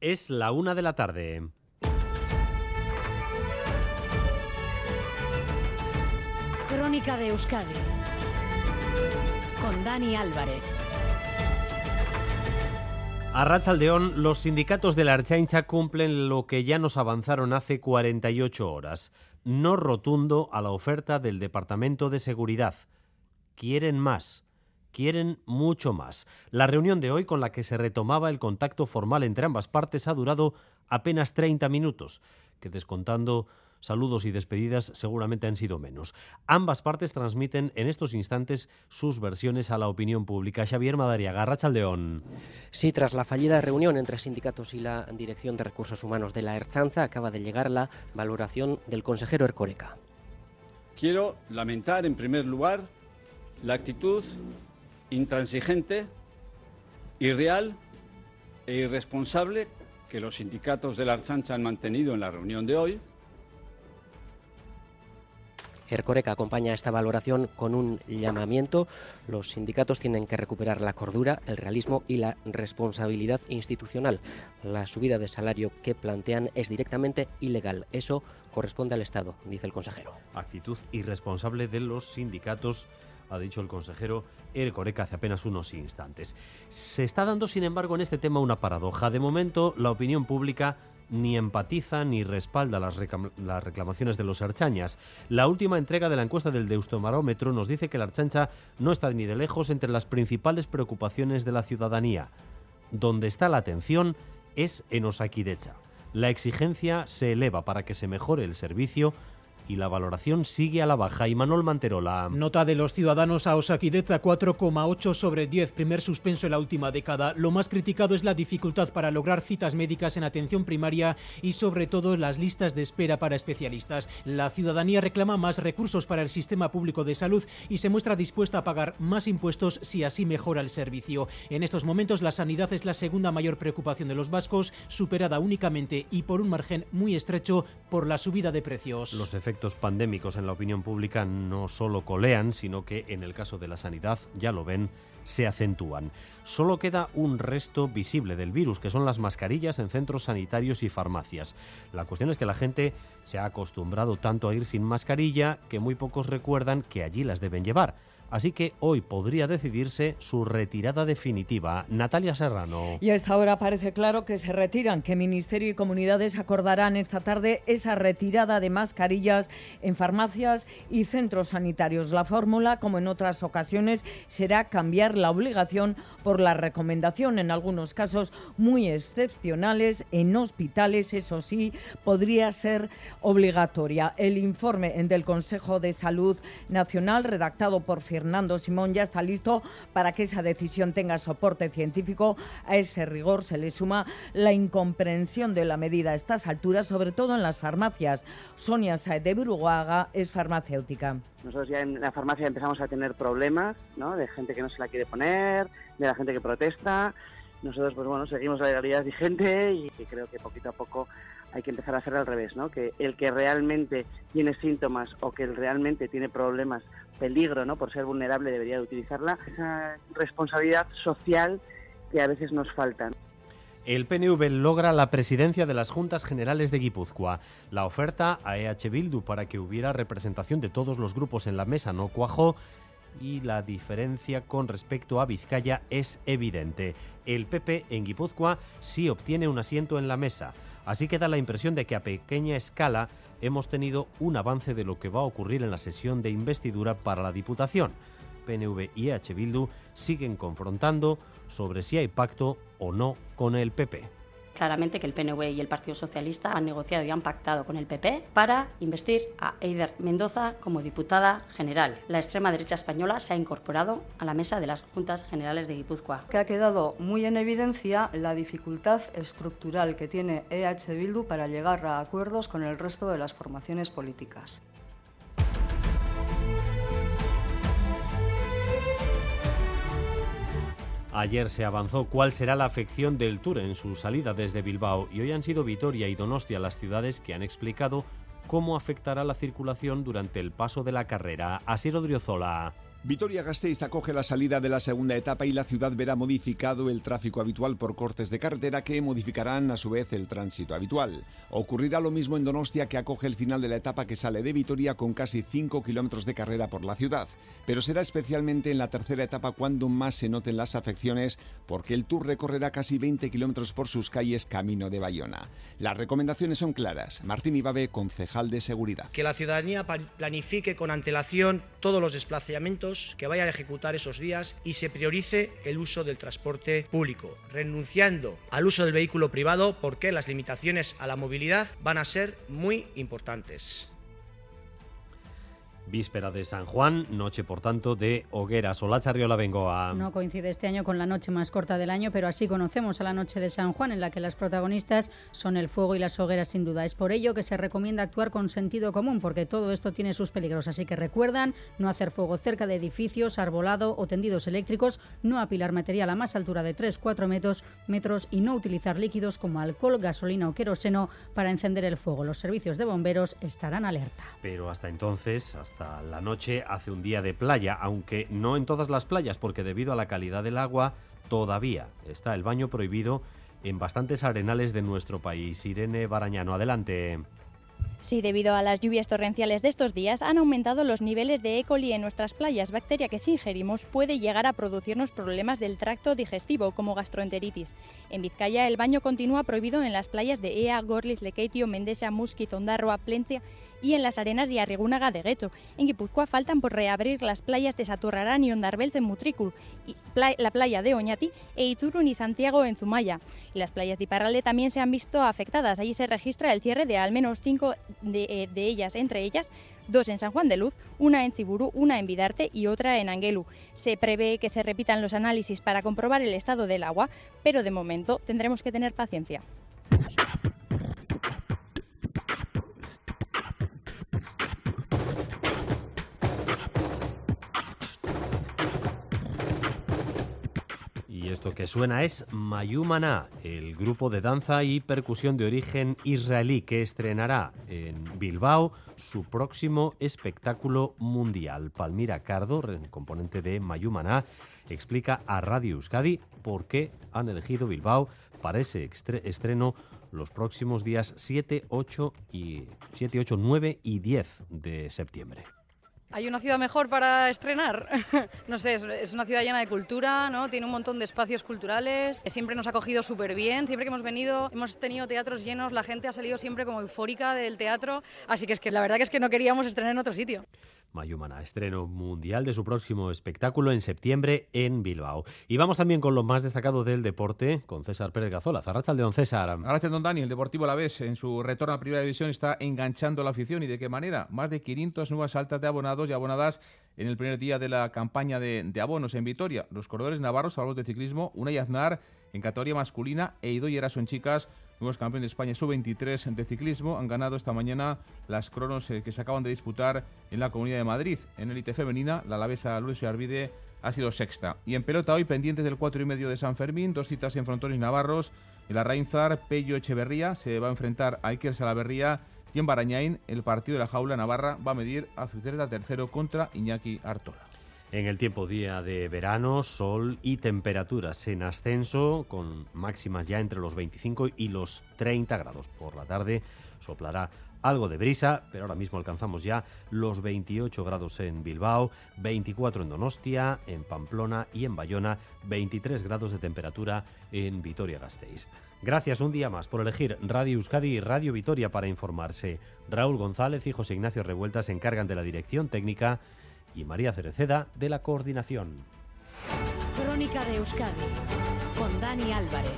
Es la una de la tarde. Crónica de Euskadi con Dani Álvarez. A Rachaldeón, los sindicatos de la Archaincha cumplen lo que ya nos avanzaron hace 48 horas. No rotundo a la oferta del Departamento de Seguridad. Quieren más. Quieren mucho más. La reunión de hoy, con la que se retomaba el contacto formal entre ambas partes, ha durado apenas 30 minutos, que descontando saludos y despedidas seguramente han sido menos. Ambas partes transmiten en estos instantes sus versiones a la opinión pública. Xavier Madariaga, Rachaldeón. Sí, tras la fallida reunión entre sindicatos y la Dirección de Recursos Humanos de la Erchanza, acaba de llegar la valoración del consejero Ercoreca. Quiero lamentar, en primer lugar, la actitud intransigente, irreal e irresponsable que los sindicatos de la Archancha han mantenido en la reunión de hoy. Ercoreca acompaña esta valoración con un llamamiento. Los sindicatos tienen que recuperar la cordura, el realismo y la responsabilidad institucional. La subida de salario que plantean es directamente ilegal. Eso corresponde al Estado, dice el consejero. Actitud irresponsable de los sindicatos ha dicho el consejero Ercoreca hace apenas unos instantes. Se está dando, sin embargo, en este tema una paradoja. De momento, la opinión pública ni empatiza ni respalda las, las, reclamaciones de los archañas. La última entrega de la encuesta del Deustomarómetro nos dice que la archancha no está ni de lejos entre las principales preocupaciones de la ciudadanía. Donde está la atención es en Osakidecha. La exigencia se eleva para que se mejore el servicio y la valoración sigue a la baja. Y Manuel Manterola. Nota de los ciudadanos a Osakidecha 4,8 sobre 10, primer suspenso en la última década. Lo más criticado es la dificultad para lograr citas médicas en atención primaria y sobre todo las listas de espera para especialistas. La ciudadanía reclama más recursos para el sistema público de salud y se muestra dispuesta a pagar más impuestos si así mejora el servicio. En estos momentos la sanidad es la segunda mayor preocupación de los vascos, superada únicamente y por un margen muy estrecho por la subida de precios. Los efectos pandémicos en la opinión pública no solo colean, sino que en el caso de la sanidad, ya lo ven, se acentúan. Solo queda un resto visible del virus, que son las mascarillas en centros sanitarios y farmacias. La cuestión es que la gente se ha acostumbrado tanto a ir sin mascarilla que muy pocos recuerdan que allí las deben llevar. Así que hoy podría decidirse su retirada definitiva. Natalia Serrano. Y a esta hora parece claro que se retiran, que Ministerio y comunidades acordarán esta tarde esa retirada de mascarillas en farmacias y centros sanitarios. La fórmula, como en otras ocasiones, será cambiar la obligación por la recomendación. En algunos casos muy excepcionales, en hospitales, eso sí, podría ser obligatoria. El informe del Consejo de Salud Nacional, redactado por Fernando Simón ya está listo para que esa decisión tenga soporte científico. A ese rigor se le suma la incomprensión de la medida a estas alturas, sobre todo en las farmacias. Sonia Saez de Buruaga es farmacéutica. Nosotros ya en la farmacia empezamos a tener problemas, ¿no? De gente que no se la quiere poner, de la gente que protesta. Nosotros, pues bueno, seguimos la legalidad vigente y creo que poquito a poco hay que empezar a hacer al revés, ¿no? Que el que realmente tiene síntomas o que realmente tiene problemas, peligro, ¿no? Por ser vulnerable debería de utilizarla. Esa responsabilidad social que a veces nos falta. El PNV logra la presidencia de las Juntas Generales de Guipúzcoa. La oferta a EH Bildu para que hubiera representación de todos los grupos en la mesa no cuajó y la diferencia con respecto a Vizcaya es evidente. El PP en Guipúzcoa sí obtiene un asiento en la mesa. Así que da la impresión de que a pequeña escala hemos tenido un avance de lo que va a ocurrir en la sesión de investidura para la Diputación. PNV y EH Bildu siguen confrontando sobre si hay pacto o no con el PP claramente que el PNV y el Partido Socialista han negociado y han pactado con el PP para investir a Eider Mendoza como diputada general. La extrema derecha española se ha incorporado a la mesa de las Juntas Generales de Guipúzcoa. Que ha quedado muy en evidencia la dificultad estructural que tiene EH Bildu para llegar a acuerdos con el resto de las formaciones políticas. Ayer se avanzó cuál será la afección del Tour en su salida desde Bilbao y hoy han sido Vitoria y Donostia las ciudades que han explicado cómo afectará la circulación durante el paso de la carrera. Así Odriozola. Vitoria-Gasteiz acoge la salida de la segunda etapa y la ciudad verá modificado el tráfico habitual por cortes de carretera que modificarán a su vez el tránsito habitual. Ocurrirá lo mismo en Donostia que acoge el final de la etapa que sale de Vitoria con casi 5 kilómetros de carrera por la ciudad. Pero será especialmente en la tercera etapa cuando más se noten las afecciones porque el Tour recorrerá casi 20 kilómetros por sus calles camino de Bayona. Las recomendaciones son claras. Martín Ibabe, concejal de seguridad. Que la ciudadanía planifique con antelación todos los desplazamientos que vayan a ejecutar esos días y se priorice el uso del transporte público, renunciando al uso del vehículo privado porque las limitaciones a la movilidad van a ser muy importantes. Víspera de San Juan, noche por tanto de hogueras. Hola Charriola a No coincide este año con la noche más corta del año, pero así conocemos a la noche de San Juan, en la que las protagonistas son el fuego y las hogueras sin duda. Es por ello que se recomienda actuar con sentido común, porque todo esto tiene sus peligros. Así que recuerdan no hacer fuego cerca de edificios, arbolado o tendidos eléctricos, no apilar material a más altura de 3-4 metros, metros y no utilizar líquidos como alcohol, gasolina o queroseno para encender el fuego. Los servicios de bomberos estarán alerta. Pero hasta entonces, hasta la noche hace un día de playa, aunque no en todas las playas, porque debido a la calidad del agua todavía está el baño prohibido en bastantes arenales de nuestro país. Irene Barañano, adelante. Sí, debido a las lluvias torrenciales de estos días han aumentado los niveles de E. coli en nuestras playas, bacteria que si ingerimos puede llegar a producirnos problemas del tracto digestivo como gastroenteritis. En Vizcaya el baño continúa prohibido en las playas de Ea, Gorliz, Lekeitio, Mendesa, Musquiz, Ondarroa, Plencia y en las arenas de Arrigunaga de Guecho. En Guipúzcoa faltan por reabrir las playas de Saturrarán y Ondarbels en Mutricul, y la playa de Oñati e Iturun y Santiago en Zumaya. Las playas de Iparralde también se han visto afectadas. Allí se registra el cierre de al menos cinco de, eh, ellas, entre ellas dos en San Juan de Luz, una en Ciburu, una en Vidarte y otra en Anguelu. Se prevé que se repitan los análisis para comprobar el estado del agua, pero de momento tendremos que tener paciencia. Suena es Mayumana, el grupo de danza y percusión de origen israelí que estrenará en Bilbao su próximo espectáculo mundial. Palmira Cardo, componente de Mayumana, explica a Radio Euskadi por qué han elegido Bilbao para ese estreno los próximos días 7, 8 y 7, 8, 9 y 10 de septiembre. ¿Hay una ciudad mejor para estrenar? no sé, es, una ciudad llena de cultura, ¿no? Tiene un montón de espacios culturales, siempre nos ha acogido súper bien, siempre que hemos venido hemos tenido teatros llenos, la gente ha salido siempre como eufórica del teatro, así que es que la verdad es que no queríamos estrenar en otro sitio. Mayumana, estreno mundial de su próximo espectáculo en septiembre en Bilbao. Y vamos también con lo más destacado del deporte, con César Pérez Gazola. Zarracha de César. Gracias, don Dani. El Deportivo La Vez, en su retorno a Primera División, está enganchando la afición. ¿Y de qué manera? Más de 500 nuevas altas de abonados y abonadas en el primer día de la campaña de, abonos en Vitoria. Los corredores navarros, hablamos de ciclismo, una Yaznar en categoría masculina e Ido Eraso en chicas nuevos campeones de España sub-23 de ciclismo, han ganado esta mañana las cronos eh, que se acaban de disputar en la Comunidad de Madrid. En élite femenina, la alavesa Luis Arvide ha sido sexta. Y en pelota hoy, pendientes del 4 y medio de San Fermín, dos citas en frontones navarros. En la Reinzar, Pello Echeverría se va a enfrentar a Iker Salaverría y en Barañain, el partido de la jaula Navarra va a medir a Zucerda tercero contra Iñaki Artola. En el tiempo día de verano, sol y temperaturas en ascenso, con máximas ya entre los 25 y los 30 grados. Por la tarde soplará algo de brisa, pero ahora mismo alcanzamos ya los 28 grados en Bilbao, 24 en Donostia, en Pamplona y en Bayona, 23 grados de temperatura en Vitoria-Gasteiz. Gracias un día más por elegir Radio Euskadi y Radio Vitoria para informarse. Raúl González y José Ignacio Revuelta se encargan de la dirección técnica y María Cereceda de la coordinación. Crónica de Euskadi con Dani Álvarez.